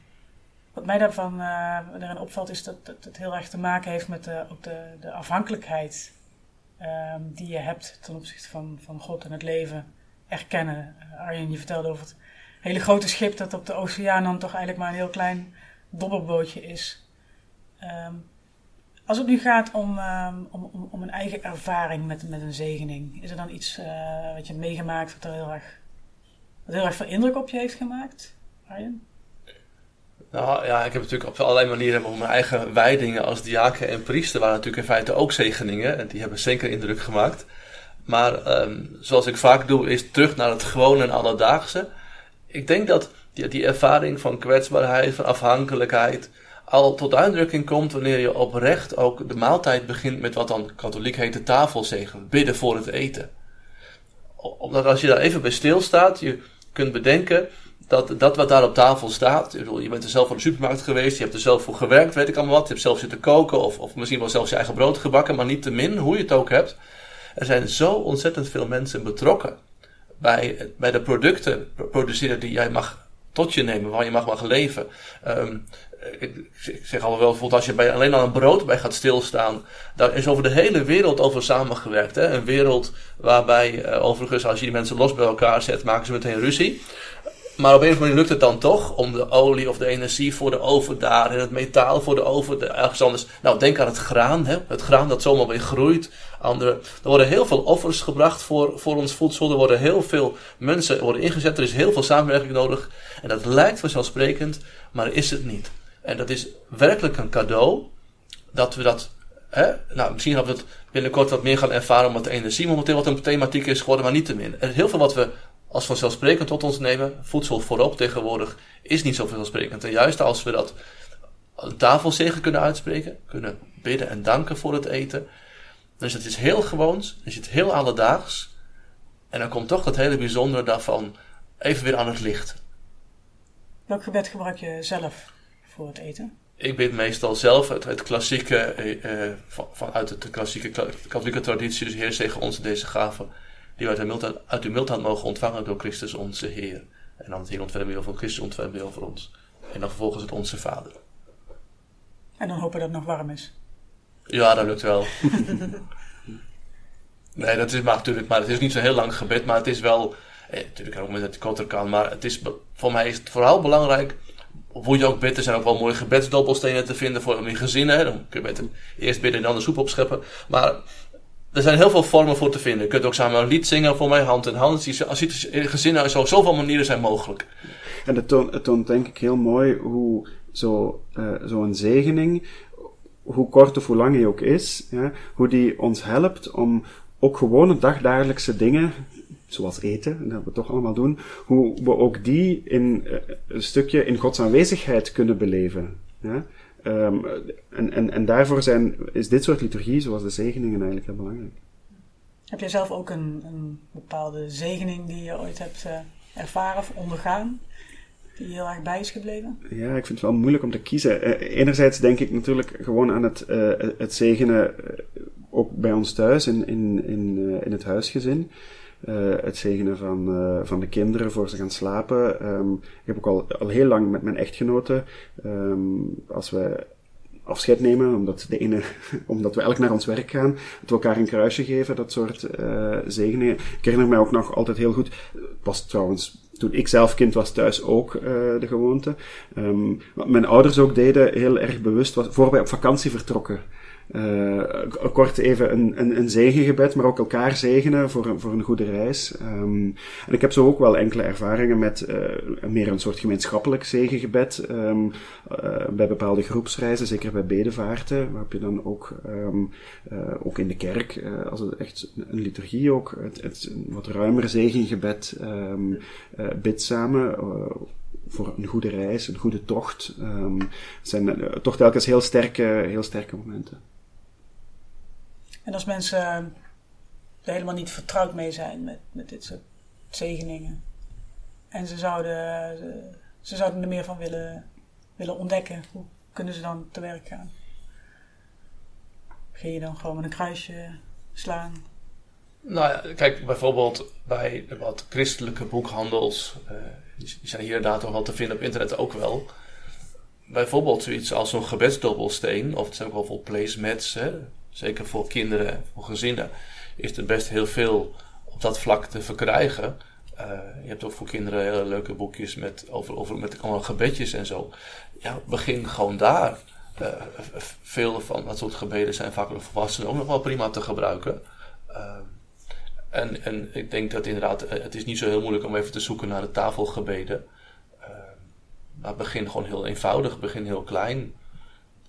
wat mij daarvan uh, daarin opvalt is dat, het heel erg te maken heeft met de, ook de, de afhankelijkheid um, die je hebt ten opzichte van, van God en het leven erkennen. Eh, Arjen, je vertelde over het hele grote schip dat op de oceaan dan toch eigenlijk maar een heel klein dobberbootje is. Um, als het nu gaat om, om, om, een eigen ervaring met, met een zegening, is er dan iets uh, wat je hebt meegemaakt wat er heel erg, heel erg veel indruk op je heeft gemaakt, Arjen? Nou ja, ik heb natuurlijk op allerlei manieren op mijn eigen wijdingen als diaken en priester waren natuurlijk in feite ook zegeningen. En die hebben zeker indruk gemaakt. Maar um, zoals ik vaak doe, is terug naar het gewone en alledaagse. Ik denk dat die, die ervaring van kwetsbaarheid, van afhankelijkheid, al tot uitdrukking komt wanneer je oprecht ook de maaltijd begint met wat dan katholiek heet de tafelzegen, bidden voor het eten. Omdat als je daar even bij stilstaat, je kunt bedenken dat dat wat daar op tafel staat, je bent er zelf van de supermarkt geweest, je hebt er zelf voor gewerkt, weet ik allemaal wat, je hebt zelf zitten koken of, of misschien wel zelfs je eigen brood gebakken, maar niet te min, hoe je het ook hebt. Er zijn zo ontzettend veel mensen betrokken bij, bij de producten produceren die jij mag tot je nemen, waar je mag, mag leven. Um, ik, zeg al wel, bijvoorbeeld als je bij, alleen al een brood bij gaat stilstaan, daar is over de hele wereld over samengewerkt. Hè? Een wereld waarbij, uh, overigens, als je die mensen los bij elkaar zet, maken ze meteen ruzie. Maar op een of andere manier lukt het dan toch om de olie of de energie voor de oven daar en het metaal voor de oven ergens anders. Nou, denk aan het graan, hè? het graan dat zomaar weer groeit. Andere, er worden heel veel offers gebracht voor, voor ons voedsel. Er worden heel veel mensen worden ingezet. Er is heel veel samenwerking nodig. En dat lijkt vanzelfsprekend, maar is het niet. En dat is werkelijk een cadeau dat we dat. Hè? Nou, misschien gaan we het binnenkort wat meer gaan ervaren, omdat de energie momenteel wat een thematiek is geworden, maar niet te min. Er is heel veel wat we als vanzelfsprekend tot ons nemen. Voedsel voorop tegenwoordig is niet zo vanzelfsprekend. En juist als we dat een tafelzegen kunnen uitspreken, kunnen bidden en danken voor het eten, is het iets heel gewoons, is het heel alledaags. En dan komt toch dat hele bijzondere daarvan even weer aan het licht. Welk gebed gebruik je zelf voor het eten? Ik bid meestal zelf het, het klassieke, eh, eh, van, vanuit de klassieke katholieke traditie, dus Heer zegen ons deze gaven, die wij uit, mildheid, uit uw mildheid mogen ontvangen door Christus onze Heer. En dan het Heer ontfermen wil van Christus ontfermen wil voor ons. En dan vervolgens het onze Vader. En dan hopen dat het nog warm is. Ja, dat lukt wel. <laughs> nee, dat is maar natuurlijk, maar het is niet zo'n heel lang gebed, maar het is wel, eh, natuurlijk ook met het korter kan, maar het is, voor mij is het vooral belangrijk, hoe je ook bidt, er zijn ook wel mooie gebedsdobbelstenen te vinden voor in gezinnen. Dan kun je beter eerst bidden en dan de soep opscheppen. Maar er zijn heel veel vormen voor te vinden. Je kunt ook samen een lied zingen voor mij, hand in hand. Als je in gezinnen, zo, zoveel manieren zijn mogelijk. En het toont, denk ik heel mooi hoe zo'n uh, zo zegening, hoe kort of hoe lang hij ook is, hoe die ons helpt om ook gewone dagdagelijkse dingen, zoals eten, dat we toch allemaal doen, hoe we ook die in uh, een stukje in Gods aanwezigheid kunnen beleven. Um, en, en, en daarvoor zijn, is dit soort liturgie, zoals de zegeningen, eigenlijk heel belangrijk. Heb jij zelf ook een, een bepaalde zegening die je ooit hebt uh, ervaren of ondergaan? Die heel erg bij is gebleven? Ja, ik vind het wel moeilijk om te kiezen. Uh, enerzijds denk ik natuurlijk gewoon aan het, uh, het zegenen, uh, ook bij ons thuis, in, in, in, in het huisgezin. het zegenen van, van de kinderen voor ze gaan slapen. Um, ik heb ook al, al heel lang met mijn echtgenoten, um, als we afscheid nemen, omdat, de ene, <laughs> omdat we elk naar ons werk gaan, dat we elkaar een kruisje geven, dat soort zegeningen. Ik herinner mij ook nog altijd heel goed, het was trouwens toen ik zelf kind was thuis ook uh, de gewoonte. Um, wat mijn ouders ook deden, heel erg bewust, was voor wij op vakantie vertrokken. Uh, kort even een, een, een zegengebed, maar ook elkaar zegenen voor, een, voor een goede reis. Um, en ik heb zo ook wel enkele ervaringen met uh, meer een soort gemeenschappelijk zegengebed. Um, bij bepaalde groepsreizen, zeker bij bedevaarten, waarop je dan ook, um, ook in de kerk, als het echt een liturgie ook, het, het wat ruimer zegengebed bidt samen voor een goede reis, een goede tocht. Um, zijn toch telkens heel sterke, heel sterke momenten. En als mensen er helemaal niet vertrouwd mee zijn met, met dit soort zegeningen. En ze zouden, ze, zouden er meer van willen, willen ontdekken. Hoe kunnen ze dan te werk gaan? Ging je dan gewoon met een kruisje slaan? Nou ja, kijk, bijvoorbeeld bij wat christelijke boekhandels, uh, die zijn hier inderdaad nog wel te vinden op internet ook wel. Bijvoorbeeld zoiets als zo'n gebedsdobbelsteen, of het zijn ook wel voor placemats, hè, zeker voor kinderen en voor gezinnen, is er best heel veel op dat vlak te verkrijgen. Uh, je hebt ook voor kinderen hele leuke boekjes met, over, over, met allemaal gebedjes en zo. Ja, begin gewoon daar. Uh, veel van dat soort gebeden zijn vaak voor volwassenen ook nog wel prima te gebruiken. Uh, en, en ik denk dat inderdaad, het is niet zo heel moeilijk om even te zoeken naar de tafelgebeden. maar begin gewoon heel eenvoudig, begin heel klein.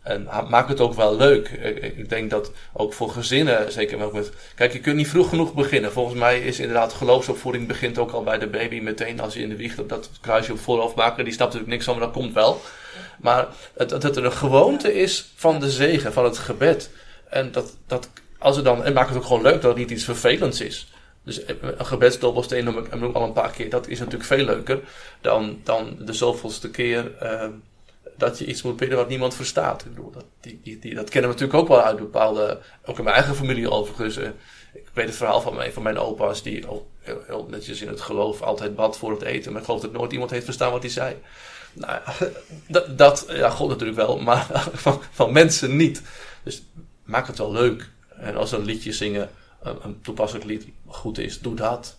En maak het ook wel leuk. Ik, denk dat ook voor gezinnen, zeker met. Kijk, je kunt niet vroeg genoeg beginnen. Volgens mij is inderdaad geloofsopvoeding begint ook al bij de baby meteen als je in de wieg dat kruisje op voorhoofd maken. Die snapt natuurlijk niks van, maar dat komt wel. Maar het, dat het een gewoonte is van de zegen, van het gebed. En dat, dat als er dan, en maak het ook gewoon leuk dat het niet iets vervelends is. Dus een gebedsdobbelsteen noem ik, noem ik al een paar keer. Dat is natuurlijk veel leuker dan, dan de zoveelste keer. Dat je iets moet bidden wat niemand verstaat. Ik bedoel, dat, die, dat kennen we natuurlijk ook wel uit bepaalde, ook in mijn eigen familie overigens. Uh, ik weet het verhaal van, een van mijn opa's, die heel, heel, netjes in het geloof altijd bad voor het eten, maar ik geloof dat nooit iemand heeft verstaan wat hij zei. Nou <laughs> dat, dat ja, God natuurlijk wel, <laughs> maar van, van mensen niet. Dus maak het wel leuk. En als een liedje zingen, een, een toepasselijk lied, goed is, doe dat.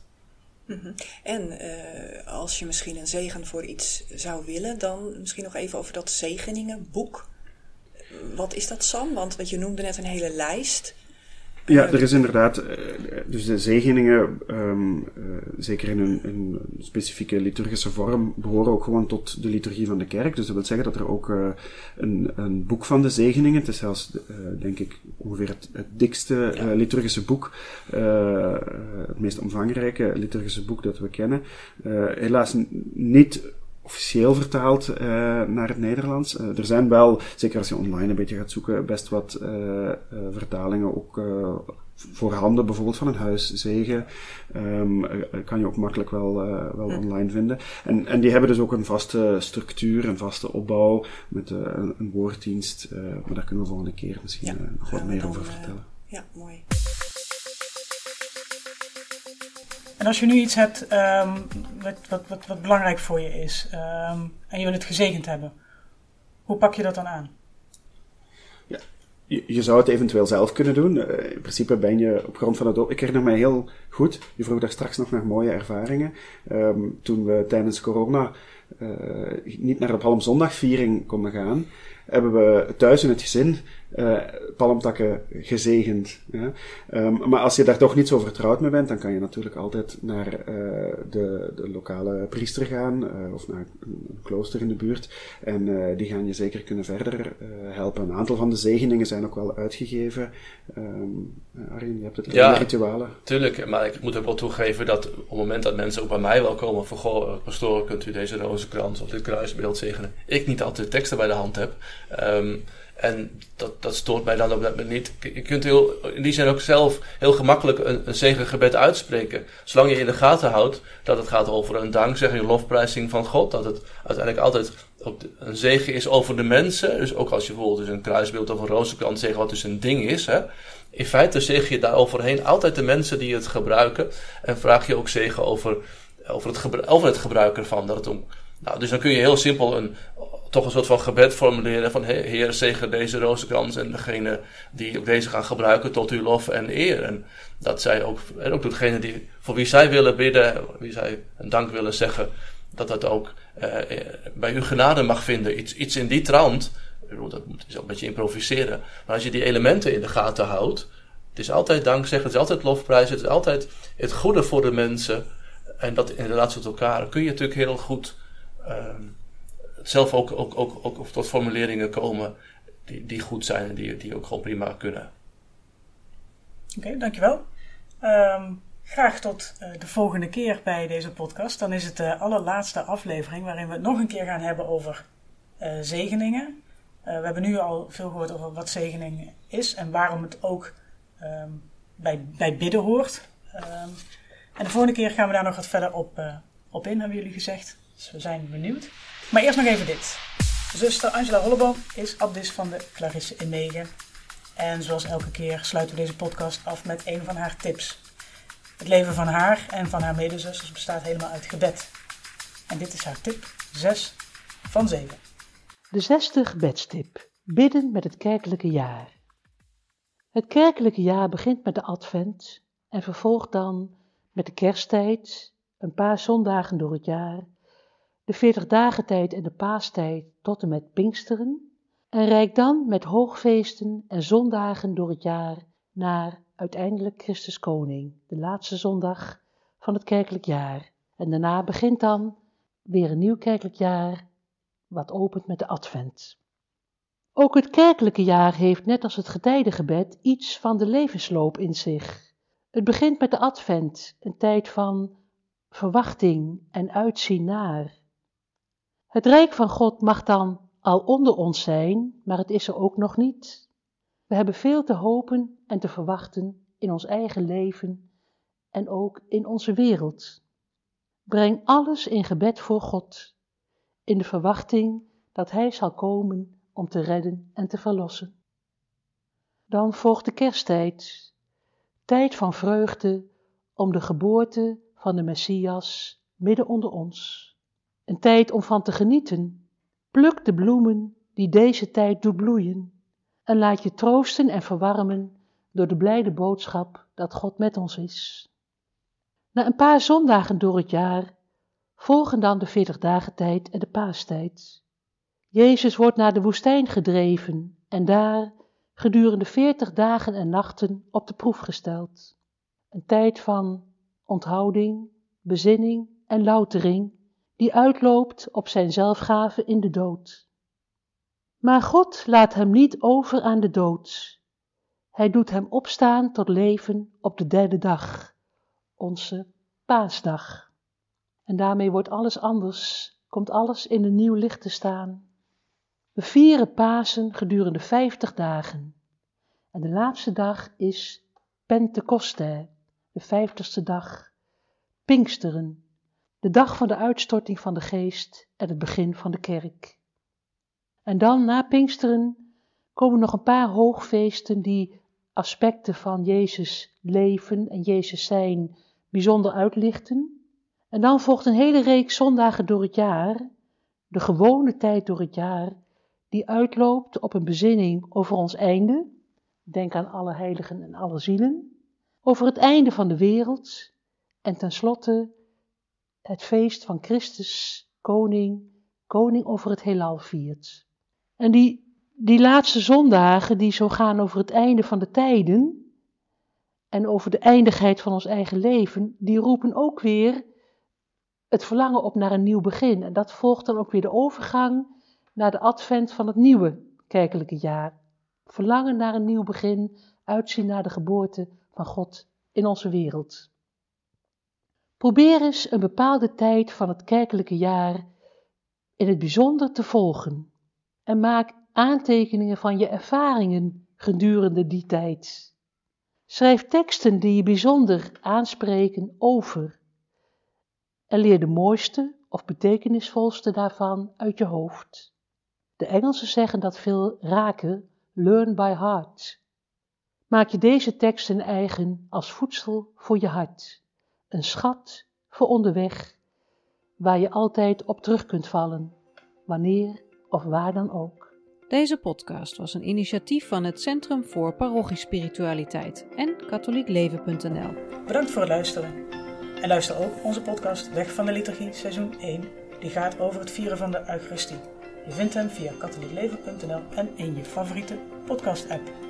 -hmm. En uh, als je misschien een zegen voor iets zou willen, dan misschien nog even over dat zegeningenboek. Wat is dat, Sam? Want, want je noemde net een hele lijst. Ja, er is inderdaad, eh, dus de zegeningen, um, uh, zeker in een, specifieke liturgische vorm, behoren ook gewoon tot de liturgie van de kerk. Dus dat wil zeggen dat er ook uh, een, een, boek van de zegeningen, het is zelfs, denk ik, ongeveer het, het dikste ja. liturgische boek, het meest omvangrijke liturgische boek dat we kennen, helaas niet officieel vertaald uh, naar het Nederlands. Uh, er zijn wel, zeker als je online een beetje gaat zoeken, best wat uh, vertalingen ook voorhanden, bijvoorbeeld van een huiszegen, um, kan je ook makkelijk wel, wel online vinden. En, en die hebben dus ook een vaste structuur, een vaste opbouw met een, een, woorddienst. maar daar kunnen we volgende keer misschien ja, nog wat meer over vertellen. ja, mooi. En als je nu iets hebt um, wat, wat, wat, belangrijk voor je is um, en je wil het gezegend hebben, hoe pak je dat dan aan? Ja, je, zou het eventueel zelf kunnen doen. Uh, in principe ben je op grond van het. Ik herinner mij heel goed, je vroeg daar straks nog naar mooie ervaringen. Um, toen we tijdens corona uh, niet naar de Palmzondagviering konden gaan, hebben we thuis in het gezin uh, palmtakken gezegend. Ja. Um, maar als je daar toch niet zo vertrouwd mee bent, dan kan je natuurlijk altijd naar uh, de, de, lokale priester gaan uh, of naar een, klooster in de buurt. En die gaan je zeker kunnen verder helpen. Een aantal van de zegeningen zijn ook wel uitgegeven. Um, Arjen, je hebt het ja, ritualen. Tuurlijk, maar ik moet ook wel toegeven dat op het moment dat mensen ook bij mij wel komen van goh, pastoor, kunt u deze rozenkrans of dit kruisbeeld zegenen? Ik niet altijd teksten bij de hand heb. Um, en dat, dat stoort mij dan op dat moment niet. Je kunt heel, in die zin ook zelf heel gemakkelijk een, een zegengebed uitspreken. Zolang je in de gaten houdt dat het gaat over een dankzegging, een lofprijzing van God. Dat het uiteindelijk altijd een zegen is over de mensen. Dus ook als je bijvoorbeeld dus een kruisbeeld of een rozenkrans zegt, wat dus een ding is. Hè. In feite zeg je daar overheen altijd de mensen die het gebruiken. En vraag je ook zegen over, over, het, over het gebruik ervan. Dat het om, nou, dus dan kun je heel simpel een, toch een soort van gebed formuleren van Heer, zegen deze rozenkrans en degene die ook deze gaan gebruiken tot uw lof en eer. En dat zij ook, en ook degene die, voor wie zij willen bidden, wie zij een dank willen zeggen, dat dat ook eh, bij u genade mag vinden. Iets, iets in die trant. Dat is ook een beetje improviseren. Maar als je die elementen in de gaten houdt, het is altijd dankzeggen, het is altijd lofprijs, het is altijd het goede voor de mensen. En dat in relatie tot elkaar kun je natuurlijk heel goed ehm, zelf ook, ook, ook, ook tot formuleringen komen die, die goed zijn en die, die ook gewoon prima kunnen. Oké, dankjewel. Um, graag tot uh, de volgende keer bij deze podcast. Dan is het de allerlaatste aflevering waarin we het nog een keer gaan hebben over uh, zegeningen. Uh, we hebben nu al veel gehoord over wat zegening is en waarom het ook um, bij, bij bidden hoort. Um, en de volgende keer gaan we daar nog wat verder op, op in, hebben jullie gezegd. Dus we zijn benieuwd. Maar eerst nog even dit. Zuster Angela Holleboom is abdis van de Clarisse in Negen. En zoals elke keer sluiten we deze podcast af met een van haar tips. Het leven van haar en van haar medezusters bestaat helemaal uit gebed. En dit is haar tip 6 van 7. De zesde gebedstip. Bidden met het kerkelijke jaar. Het kerkelijke jaar begint met de advent en vervolgt dan met de kersttijd, een paar zondagen door het jaar de veertig dagen tijd en de paastijd tot en met Pinksteren en reikt dan met hoogfeesten en zondagen door het jaar naar uiteindelijk Christus Koning, de laatste zondag van het kerkelijk jaar. En daarna begint dan weer een nieuw kerkelijk jaar, wat opent met de Advent. Ook het kerkelijke jaar heeft, net als het getijdengebed, iets van de levensloop in zich. Het begint met de Advent, een tijd van verwachting en uitzien naar. Het rijk van God mag dan al onder ons zijn, maar het is er ook nog niet. We hebben veel te hopen en te verwachten in ons eigen leven en ook in onze wereld. Breng alles in gebed voor God, in de verwachting dat Hij zal komen om te redden en te verlossen. Dan volgt de kersttijd, tijd van vreugde om de geboorte van de Messias midden onder ons. Een tijd om van te genieten. Pluk de bloemen die deze tijd doet bloeien. En laat je troosten en verwarmen door de blijde boodschap dat God met ons is. Na een paar zondagen door het jaar volgen dan de veertig dagen tijd en de paastijd. Jezus wordt naar de woestijn gedreven en daar gedurende veertig dagen en nachten op de proef gesteld. Een tijd van onthouding, bezinning en loutering die uitloopt op zijn zelfgave in de dood. Maar God laat hem niet over aan de dood. Hij doet hem opstaan tot leven op de derde dag, onze paasdag. En daarmee wordt alles anders komt alles in een nieuw licht te staan. We vieren Pasen gedurende vijftig dagen. En de laatste dag is Pentecoste, de vijftigste dag, Pinksteren, de dag van de uitstorting van de geest en het begin van de kerk. En dan na Pinksteren komen nog een paar hoogfeesten die aspecten van Jezus leven en Jezus zijn bijzonder uitlichten. En dan volgt een hele reeks zondagen door het jaar, de gewone tijd door het jaar, die uitloopt op een bezinning over ons einde. Denk aan alle heiligen en alle zielen. Over het einde van de wereld. En tenslotte het feest van Christus, koning, koning over het heelal viert. En die, die laatste zondagen die zo gaan over het einde van de tijden en over de eindigheid van ons eigen leven, die roepen ook weer het verlangen op naar een nieuw begin. En dat volgt dan ook weer de overgang naar de advent van het nieuwe kerkelijke jaar. Verlangen naar een nieuw begin, uitzien naar de geboorte van God in onze wereld. Probeer eens een bepaalde tijd van het kerkelijke jaar in het bijzonder te volgen en maak aantekeningen van je ervaringen gedurende die tijd. Schrijf teksten die je bijzonder aanspreken over en leer de mooiste of betekenisvolste daarvan uit je hoofd. De Engelsen zeggen dat veel raken, learn by heart. Maak je deze teksten eigen als voedsel voor je hart, een schat voor onderweg, waar je altijd op terug kunt vallen, wanneer of waar dan ook. Deze podcast was een initiatief van het Centrum voor Parochiespiritualiteit en katholiekleven.nl. Bedankt voor het luisteren. En luister ook onze podcast Weg van de Liturgie seizoen 1, die gaat over het vieren van de Eucharistie. Je vindt hem via katholiekleven.nl en in je favoriete podcast-app.